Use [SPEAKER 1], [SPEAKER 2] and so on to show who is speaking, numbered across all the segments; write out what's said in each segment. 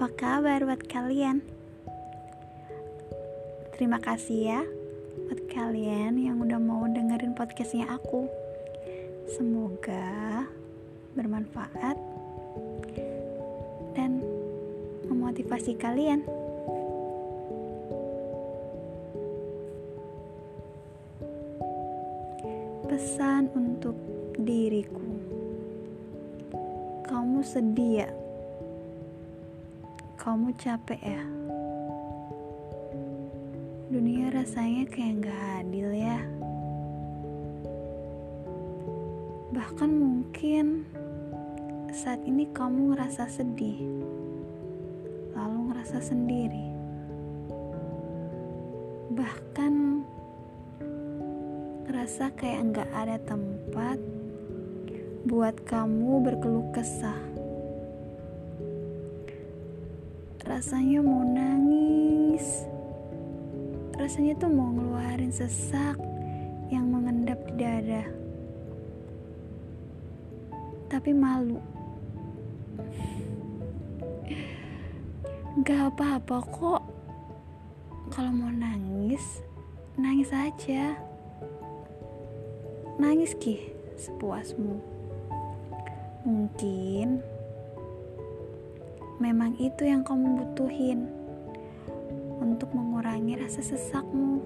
[SPEAKER 1] Apa kabar buat kalian? Terima kasih ya buat kalian yang udah mau dengerin podcastnya aku. Semoga bermanfaat dan memotivasi kalian. Pesan untuk diriku. Kamu sedih ya? Kamu capek ya? Dunia rasanya kayak gak adil ya. Bahkan mungkin saat ini kamu ngerasa sedih, lalu ngerasa sendiri. Bahkan ngerasa kayak gak ada tempat buat kamu berkeluh kesah. rasanya mau nangis. Rasanya tuh mau ngeluarin sesak yang mengendap di dada. Tapi malu. Gak apa-apa kok. Kalau mau nangis nangis aja. Nangis ki sepuasmu mungkin memang itu yang kamu butuhin untuk mengurangi rasa sesakmu.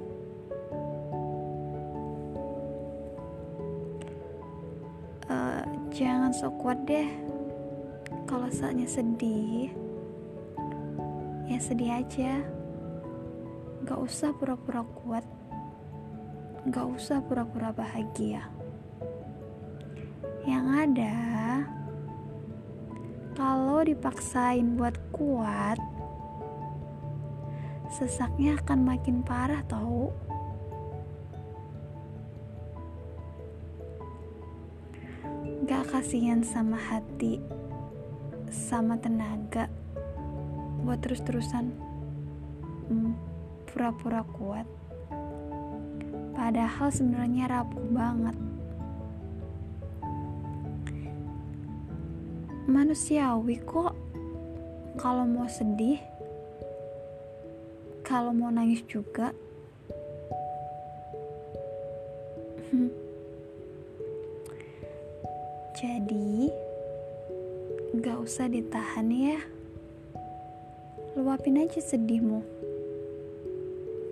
[SPEAKER 1] Uh, jangan sok kuat deh. Kalau saatnya sedih, ya sedih aja. Gak usah pura-pura kuat. Gak usah pura-pura bahagia. Yang ada, kalau dipaksain buat kuat, sesaknya akan makin parah tau. Gak kasihan sama hati, sama tenaga buat terus-terusan hmm, pura-pura kuat. Padahal sebenarnya rapuh banget. Manusiawi kok. Kalau mau sedih kalau mau nangis juga. Jadi gak usah ditahan ya. Luapin aja sedihmu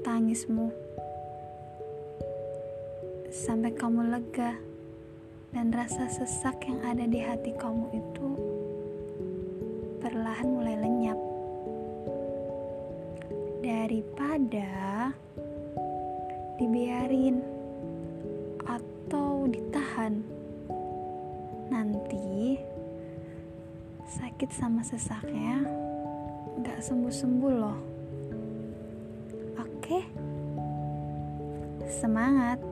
[SPEAKER 1] tangismu. Sampai kamu lega dan rasa sesak yang ada di hati kamu itu perlahan mulai lenyap. Daripada dibiarin atau ditahan, nanti sakit sama sesaknya gak sembuh-sembuh loh. Oke, semangat!